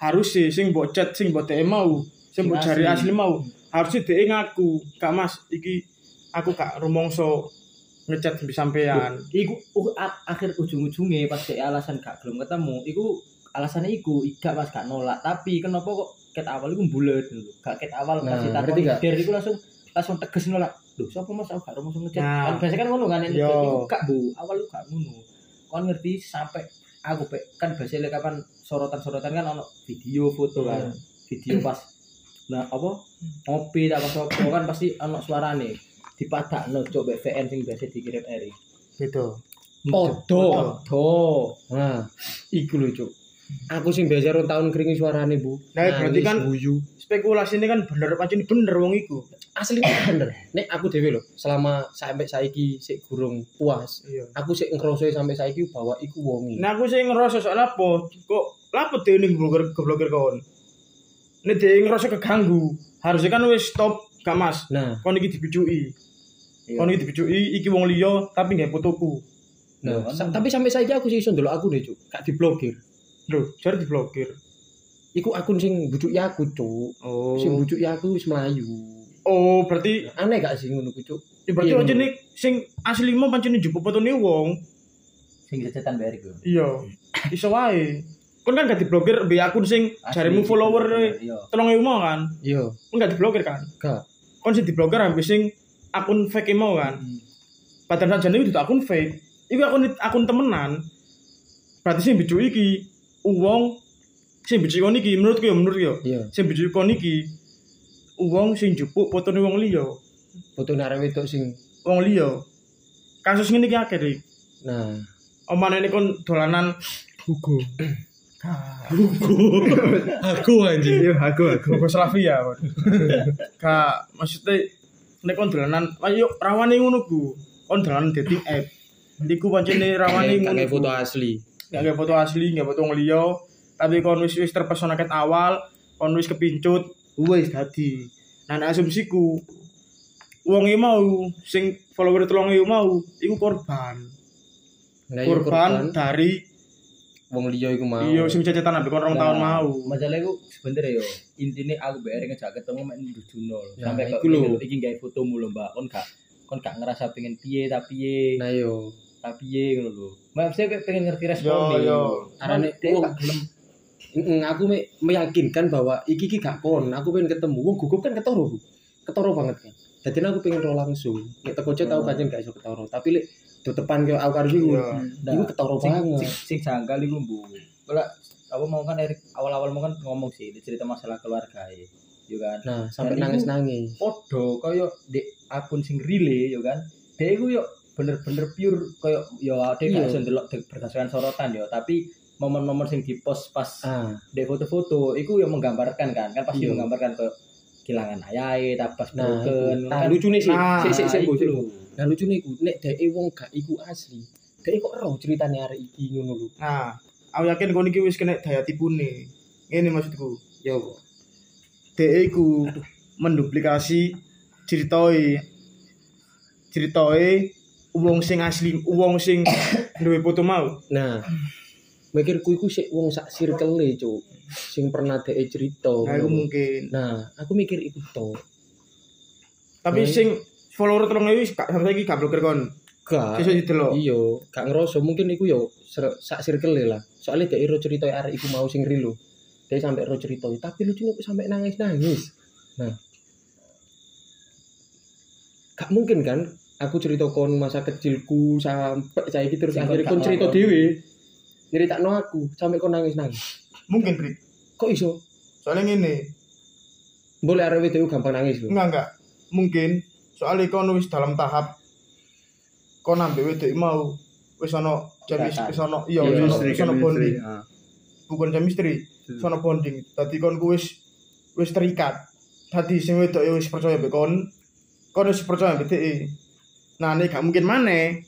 harus sih sing mbok chat sing mbok dhek mau, sing mbok Sing jari asli. asli mau, harusnya dhek ngaku, "Kak Mas, iki aku gak rumongso ngechat sampe sampean." iku uh, akhir ujung-ujungnya pas dia alasan gak belum ketemu iku alasannya iku gak pas gak nolak. Tapi kenapa kok ket awal iku gitu gak ket awal Nah, kasih ngerti takon gak? der iku langsung langsung tegas nolak. Duh, siapa mas? Aku gak rumah ngechat Nah. kan biasanya kan ngono kan iku. Gak bu. Awal lu gak ngono. Kon ngerti sampai aku pe, kan biasanya kapan sorotan-sorotan kan ono video foto kan. Video pas nah apa ngopi tak pas apa kan pasti ono suarane dipadakno coba VN sing biasa dikirim Eri Gitu. podo Tuh. nah iku lho cok aku sing biasa rong tahun keringi suarane bu Nah, berarti kan- guyu Spekulasi ini kan bener pancen bener wong iku. asli bener nek aku dewe lho selama sampai saiki sik gurung puas Iya. aku sik ngerasa sampai saiki bahwa iku wongi Nah, aku sih ngerasa soal apa? Kok lapo dhewe ning blogger geblogger kon? Nek dhewe ngerasa keganggu, harusnya kan wis stop gak Mas. nah Kon iki dibicuki. Iya. Kon iki dibicuki iki wong liya tapi nggak fotoku. nah sa- kan- tapi sampai saiki aku sih iso ndelok aku deh cuk gak diblokir Lho, jare diblokir. iku akun sing bujuk ya aku cuk Oh. sing bujuk ya aku wis melayu Oh, berarti aneh gak sih ngono ku cuk ya berarti Iya, nih sing asli mau pancen njupuk fotone wong. sing Eri ku. Iya. Iso wae. Kon kan gak diblokir be akun sing jaremu follower Iya. 3000 mau kan. iya Kon gak diblokir kan? gak Kon sing diblokir ambil sing akun fake mau kan. Padahal sajane itu akun fake. Iku akun akun temenan. Berarti sing bicu iki uang sing bicu kon iki menurutku ya menurut ya. iya Sing bicu kon iki uang sing jupuk fotone wong liya. foto arek wedok sing Wong liya. Kasus ngene iki akeh, nah Omane ini kon dolanan *clears throat* Hugo. aku anjing Iya, aku aku. Yugoslavia *laughs* kon. Kak, maksudnya nek kon dolanan, ayo rawane ngono ku. Kon dolanan dating app. Iku pancene rawane ngono. kayak ku. foto asli Nggak kayak foto asli, nggak foto liya, tapi kon wis wis terpesona ket awal, kon wis kepincut, wis dadi. Nah, asumsiku wong e mau sing follower 3000 mau iku korban. nah iya Korban dari wong liya iku mau iya sing cecetan ambek kon rong tahun Nah, mau. Masalah iku sebenarnya yo intine aku BR ngejak ketemu mek nduduno lho. Ya, Sampai kok iku lho. iki gawe fotomu lho, Mbak. Kon gak kon gak ngerasa pengen piye tapi piye, nah yo tapi piye ngono lho. Mak saya pengen ngerti respon Yo, yo. Arane wong- gak gelem. Mm, aku me- meyakinkan bahwa iki iki gak kon aku pengen ketemu wong gugup kan ketoro ketoro banget kan jadi aku pengen roh langsung nek teko chat aku pancen gak iso ketoro tapi lek depan ke aku karo iku Iya. Nah, iku ketoro sing, banget sing, sing janggal iku Bu. Ora apa mau kan Erik awal-awal mau kan ngomong sih di cerita masalah keluarga ya. Yo kan. nah sampai Dan nangis iku- nangis Podo kaya di akun sing relay yo kan. Dia iku yo bener-bener pure kaya yo dia gak iso ndelok de- berdasarkan sorotan yo tapi momen-momen sing di post pas ah di foto-foto iku yang menggambarkan kan kan pasti Iya. menggambarkan ke kehilangan ayahe tabas Nah, broken nah lucune sih, Nah, sik sik sik iku Bu, sik. Nah lucune iku nek dhek wong gak iku asli. Dhek kok roh ceritane arek iki ngono lho. Nah, aku yakin kon iki wis kena daya tipune. Ngene maksudku. Ya apa? Dhek iku menduplikasi ceritoe ceritoe wong sing asli, wong sing duwe foto mau. Nah, mikirku iku sik wong sak circle-e, Cuk. Sing pernah dhek cerita. Nah, iku mungkin. Nah, aku mikir iku to. Tapi Nah, sing follower 3000 gak sampai iki gak blokir kon. Gak. Sesuk didelok. Iya, gak ngerasa mungkin iku yo sak circle lah. Soalnya dhek ro cerita arek iku mau sing lho. Dhek sampe ro cerita, tapi lucunya kok sampe nangis-nangis. Nah. Gak mungkin kan aku cerita kon masa kecilku sampai saiki terus Sing akhirnya kon cerita ngerti. Dhewe. Nyeritakno aku sampe kon nangis-nangis. Mungkin, Brit. Kok iso? Soalnya ngene, Boleh arek wedok gampang nangis lho. enggak enggak. Mungkin soalnya kon wis dalam tahap kon ambek wedok mau wis ana jemis Ikatan. wis ana iya Iya, wis ana Chemistry, wis chemistry. bonding. Ah. Bukan chemistry, wis ana bonding. Dadi kon ku wis wis terikat. Dadi sing wedok ya wis percaya mbek kon. Kon wis percaya mbek dhek. Nah, nek gak mungkin maneh.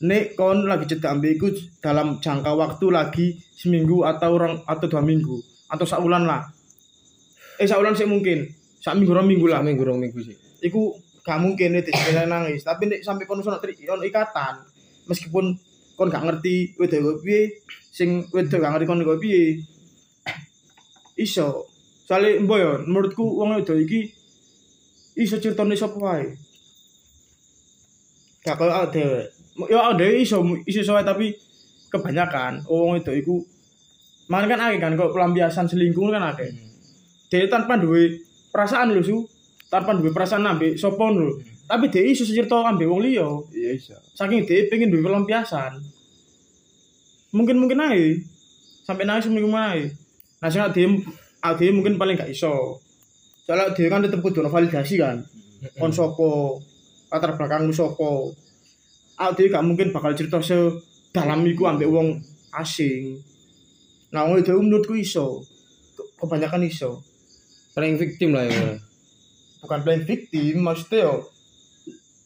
Nek kon lagi cedak ambek dalam jangka waktu lagi seminggu atau orang atau dua minggu atau saulan lah. Eh saulan sih mungkin. Sak minggu rong minggu lah. Minggu rong minggu sih. Iku gak mungkin nek dhewe nangis. Tapi nek sampai kon ono tri ono ikatan, meskipun kon gak ngerti wedok kok piye, sing wedok gak ngerti kon piye. *clears throat* Iso. Soale mbo yo menurutku wong wedok iki iso critane sapa wae. Gak koyo awake dhewe. Yo awake dhewe iso iso soe tapi kebanyakan wong wedok iku Mana kan akeh kan kok pelampiasan selingkuh kan akeh. Dia tanpa duwe perasaan lho su, tanpa duwe perasaan ambek sapa lho. Tapi dia iso cerita ambek wong liya. Iya iso. Saking dia pengen duwe pelampiasan. Mungkin mungkin ae. Sampai nangis mungkin ae. Nah, sing dia mungkin paling gak iso. Soalnya dia kan tetep kudu validasi kan. Kon sapa, latar belakangmu sapa. Awak dhewe gak mungkin bakal cerita sedalam iku ambek wong asing. Nah, wong itu menurutku iso. Ke- Kebanyakan iso. Playing victim lah ya. bukan playing victim maksudnya yo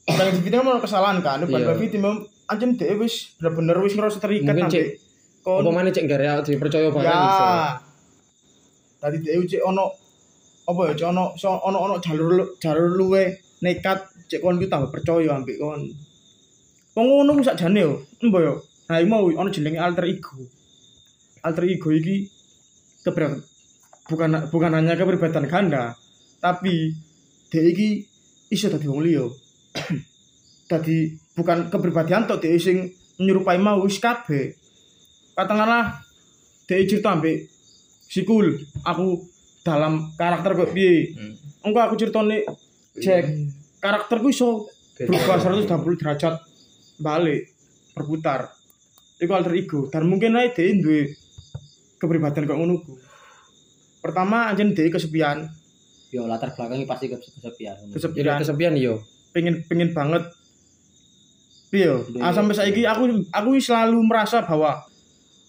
playing victim kan ono kesalahan kan bukan Iya. playing victim anjen dhewe wis bener-bener wis ngerasa terikat ambek kon Apa mana cek gak real dipercaya banget ya iso. tadi dhewe cek ono apa ya cek ono so, ono ono jalur lu- jalur luwe nekat cek kon ki tambah percaya ambek kon wong ngono ku sakjane yo embo yo. Nah iki mau ono jenenge alter ego. Alter ego iki keber bukan bukan hanya kepribadian ganda tapi dia iki iso dadi wong liya. *clears throat* Dadi bukan kepribadian tok dia sing nyerupai mau wis kabeh. Katakanlah dia cerita ambek sikul aku dalam karakter kok piye? Engko aku ceritane cek karakterku iso berubah 180 derajat balik berputar iku alter ego dan mungkin ae dia duwe kepribadian kok ngono pertama anjen dia kesepian Yo latar belakangnya pasti kesepian. Kesepian kesepian yo. pengen pengen banget yo? ah sampai saiki aku aku selalu merasa bahwa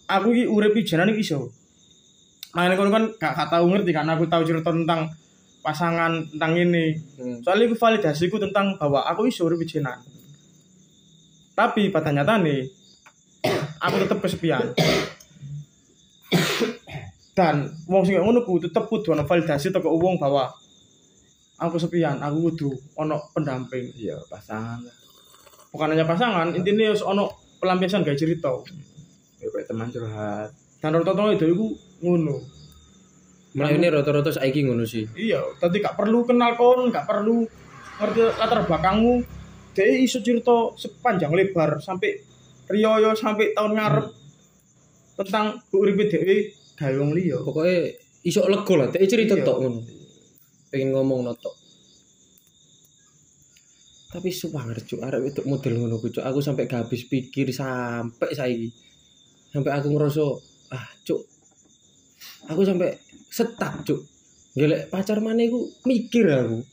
aku iki urip iki jenenge iki iso Nah, ini kan gak, gak tahu ngerti kan aku tahu cerita tentang pasangan tentang ini. Hmm. Soalnya itu validasiku tentang bahwa aku iso urip jenan. Tapi pada nyatane aku tetap kesepian. Dan wong sing ngono ku tetep kudu ana validasi teko wong bahwa aku kesepian, aku kudu ono pendamping. Iya, pasangan. Bukan hanya pasangan, intinya harus ono pelampiasan gak cerita. Ya kayak teman curhat. Dan rata-rata itu iku ngono. Melayani rata-rata saiki ngono sih. Iya, tadi gak perlu kenal kon, gak perlu ngerti latar belakangmu. Dia iso cerita sepanjang lebar sampai riyoyo sampai tahun ngarep tentang uripe dhewe gawe wong liya. Pokoknya iso lego lah, dhek cerita tok ngono. Pengen ngomong tok. Tapi suwanger cuk, arek wedok model ngono ku cuk. Aku sampai gak habis pikir sampai saiki. Sampai aku ngerasa ah cuk. Aku sampai setak cuk. Gelek pacar mana iku mikir aku.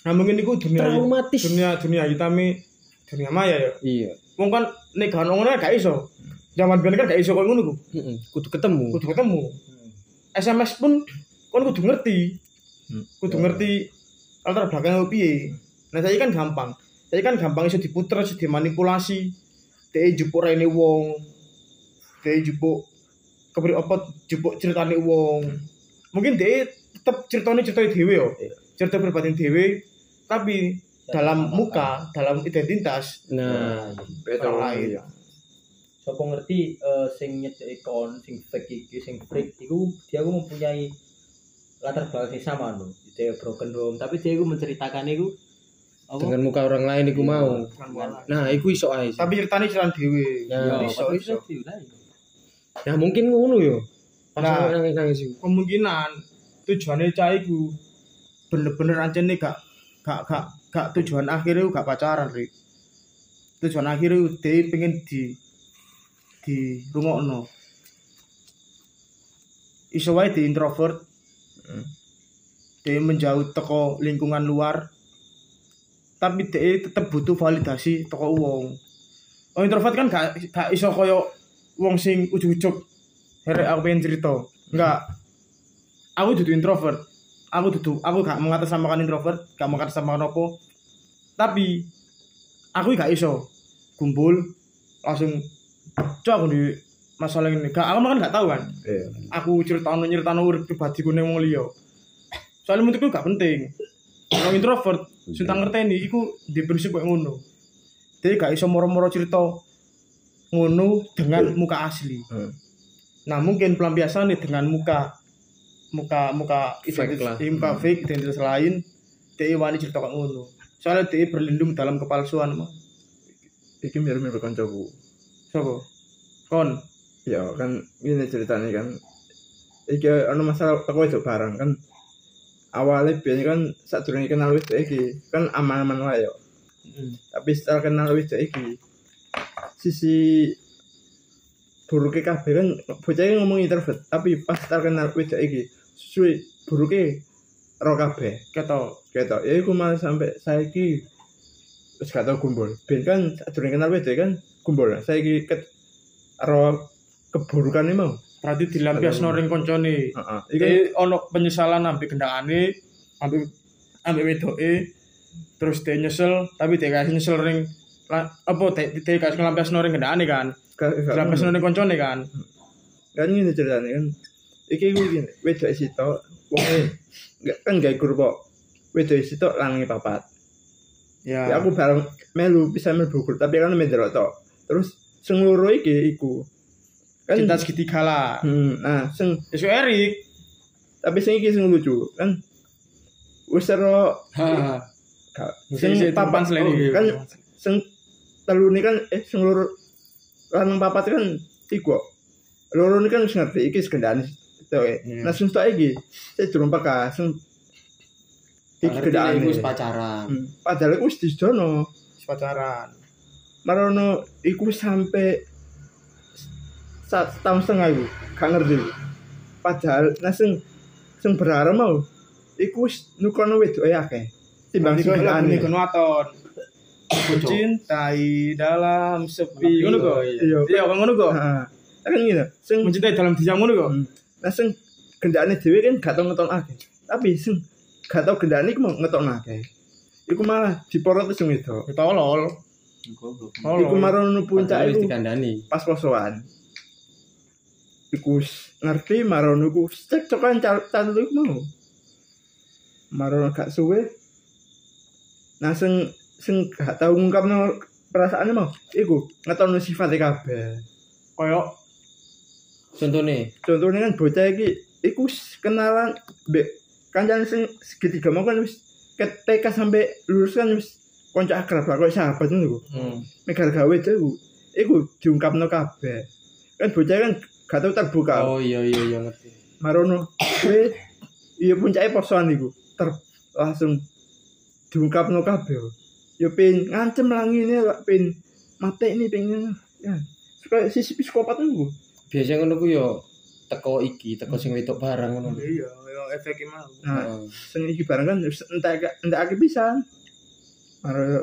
Nah, mungkin iku dunia Traumatis. dunia dunia hitame dunia maya ya. Iya. Wong kan nek ngono gak iso. Zaman biyen kan gak iso koyo ngono ku. Heeh, kudu ketemu. Kudu ketemu. SMS pun kon kudu ngerti. Hmm. kudu ngerti latar belakang piye nah saya kan gampang saya kan gampang iso diputer iso dimanipulasi dia jupuk rene wong dia jupuk keberi apa jupuk ceritane wong mungkin dia tetep ceritanya cerita dewe yo Iya. cerita pribadi dewe tapi dalam muka dalam identitas Nah, beda orang lain ya Sopo ngerti eh, sing nyedeki kon sing fake iki sing freak iku dia ku mempunyai latar belakang yang sama no. Dia broken home tapi dia ku menceritakan iku apa? dengan muka orang lain iku mau. Nah, iku iso ae. tapi ceritanya cerita dewe Ya, iso apa iso lah. Ya mungkin ngono yo. Nah. nangis nangis iku. kemungkinan tujuannya cah iku bener-bener ancene gak gak gak gak tujuan akhirnya gak pacaran Rik. tujuan akhirnya dia pengen di di rungokno. Iso wae di introvert. Hmm. dia menjauh teko lingkungan luar. Tapi dia tetep butuh validasi teko wong. Oh introvert kan gak gak iso koyo wong sing ujuk-ujuk herek aku pengen cerita. Enggak. Aku dudu introvert aku dudu aku gak mengatasnamakan introvert gak mengatasnamakan apa. Tapi aku gak iso kumpul langsung coba aku di masalah ini. Gak aku kan gak tahu kan? Iya. Aku ceritano nyeritano urip pribadiku ning wong liya. Soalnya menurutku gak penting. Kalau introvert tak ngerteni iku di prinsip kayak ngono. Jadi gak iso moro-moro cerita ngono dengan muka asli. Nah mungkin pelampiasan nih dengan muka muka muka lah. identitas muka fake identitas lain. Dia wani cerita kayak ngono. Soalnya dia berlindung dalam kepalsuan mah iki mirip-mirip kancaku. Siapa kon? Ya kan ini ceritanya kan iki ono masalah aku itu barang kan. Awalnya biasanya kan saat durung kenal wis iki kan aman-aman wae yo. Tapi setelah kenal wis iki sisi buruknya kabeh kan bocahnya ngomong introvert tapi pas setelah kenal wis iki suwe buruknya ro kabeh. Kata ketok. Ya iku malah sampai saiki wis gak tau kumpul ben kan durung kenal wis kan kumpul saiki ket ro keburukan mau. Berarti dilampiasno ring koncone. Heeh. Iki Iki ono penyesalan ambek gendakane, ambek ambek wedoke. Terus dia nyesel, tapi dia kasih nyesel ring apa dia kasih ngelampasno ring gendakane kan. gak gak Ngelampasno ring koncone kan. kan ngene ceritanya kan iki ku gini wedok sito wong gak kan gak grup kok wedok sito lanangi papat Ya. ya aku bareng melu bisa mlebu grup tapi kan mendero tok terus sing loro iki iku kan cinta segitiga lah. hmm, nah sing Isu Erik. tapi sing iki sing lucu kan wis ero Sing papan selain iki. kan sing telu ini kan eh sing loro lanang papat kan iku loro ini kan wis ngerti iki segendane itu Iya. nah sing tok iki saya durung peka sing iki gendane iku pacaran. Hmm, padahal iku wis dijono pacaran. marono iku sampai satu tahun setengah iku gak ngerti padahal nah sing berharap mau iku wis nukono wedoke akeh timbang sing gendane niku waton. Mencintai dalam sepi. Ngono kok. iya Iya, ngono kok. Kan ngene sing Mencintai dalam diam ngono kok. Nah sing gendane dhewe kan gak tau ngeton akeh. Tapi sing gak tau gendane iku mau ngeton akeh. Iku malah diporot sing wedok. Tolol. Goblok. Iku Tolol. marono puncak Padahal wis iku dikandani. pas posoan. Iku ngerti marono iku cek cokan catu iku mau. Marono gak suwe. Nah sing sing gak tau ngungkapno perasaane mau iku ngetono sifate kabeh. Koyok Contohnya, contohnya kan bocah iki iku kenalan mbek kancan sing segitiga mau kan wis ket TK sampai lulus kan wis konco akrab lah kok sahabat ngono iku. hmm. Megar gawe iku. Iku diungkapno kabeh. Kan bocah kan gak tau terbuka. oh iya iya iya ngerti. Marono kowe iya puncake posoan iku. Ter langsung diungkapno kabeh. Ya pin ngancem langine lak pin mate ini pengen ya. Suka sisi psikopat iku. Biasanya ngono ku yo teko iki, teko sing wedok barang ngono. lho. iya, iya efeknya mau. Nah, sing iki barang kan wis entek entek akeh pisan. Maro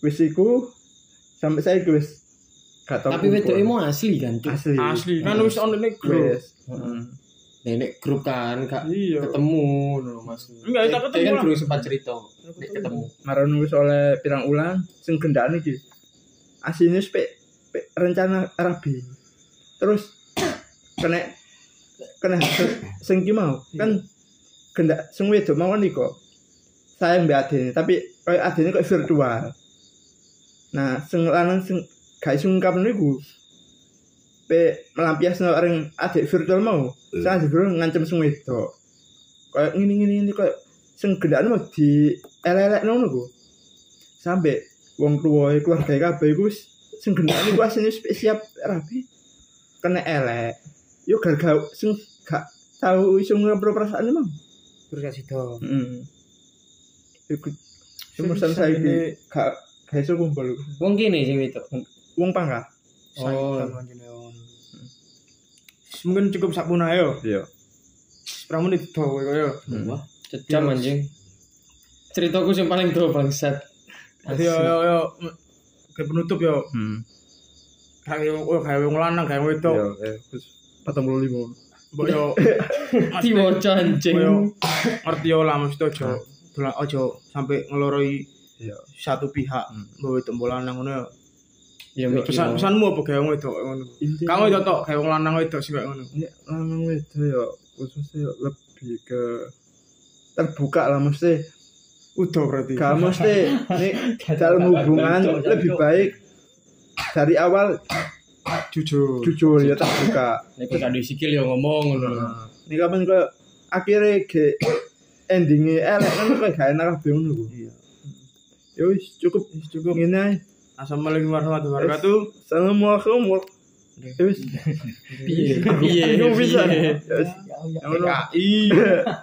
wis iku sampai saya wis gak tau Tapi wedoke mau asli kan, Cuk. asli. Asli kan wis ono ning grup. wis. Heeh. nenek grup kan gak Iya. ketemu no Mas. Enggak, tak Dia- ketemu kan belum sempat cerita nek ketemu. Maron wis oleh pirang ulan sing gendaan iki. Asine wis pe, pe rencana rabi. Terus kena kena sing ki mau kan gendak sing wedok mau kan iku. Sayang mbek adene, tapi koyo adene kok virtual. Nah, sing lanang sing gak iso ngungkapno iku pe melampiasno ring adik virtual mau. Sing adik virtual ngancem sing wedok. Kayak ngene-ngene ngene koyo sing mau di elek-elek ngono ku. Sampai wong tuwa keluarga kabeh iku sing gendaan iku asline siap rapi. Kena elek. Yo gara-gara sing gak tahu iso ngepro perasaan mau. Terus kasih tau. Heeh. Iku Semusan saya ini gak gak iso kumpul. Wong kene sing itu. Wong pangkat. Oh. Mungkin cukup sak punah yo. Iya. Menit do kowe yo. Wah, Sejam anjing. Ceritaku yang paling do bangsat. Yo yo yo ke penutup yo. Hmm. Kayak yo kayak wong lanang kayak wedok. Eh wis 45. Mbok yo Diwaca anjing. Koyo ngerti yo lah mesti ojo dolan ojo sampai ngeloroi satu pihak mbok wedok mbok lanang ngono yo. Ya. Pesan pesanmu apa wong wedok ngono? Kamu itu tok kayak wong lanang wedok sih kayak ngono. Ini lanang wedok ya khususnya lebih ke terbuka lah mesti Udah berarti. gak mesti nih dalam hubungan lebih baik dari awal jujur. jujur ya terbuka Nek kok ada sikil ya ngomong ngono. ini kapan kok akhirnya ke endingnya elek kan kok gak enak kabeh ngono ku Iya. ya wis cukup Wis cukup. ngene ae Assalamualaikum warahmatullahi wabarakatuh. assalamualaikum ya wis Piye? Piye? Bingung bisa ya wis Ya,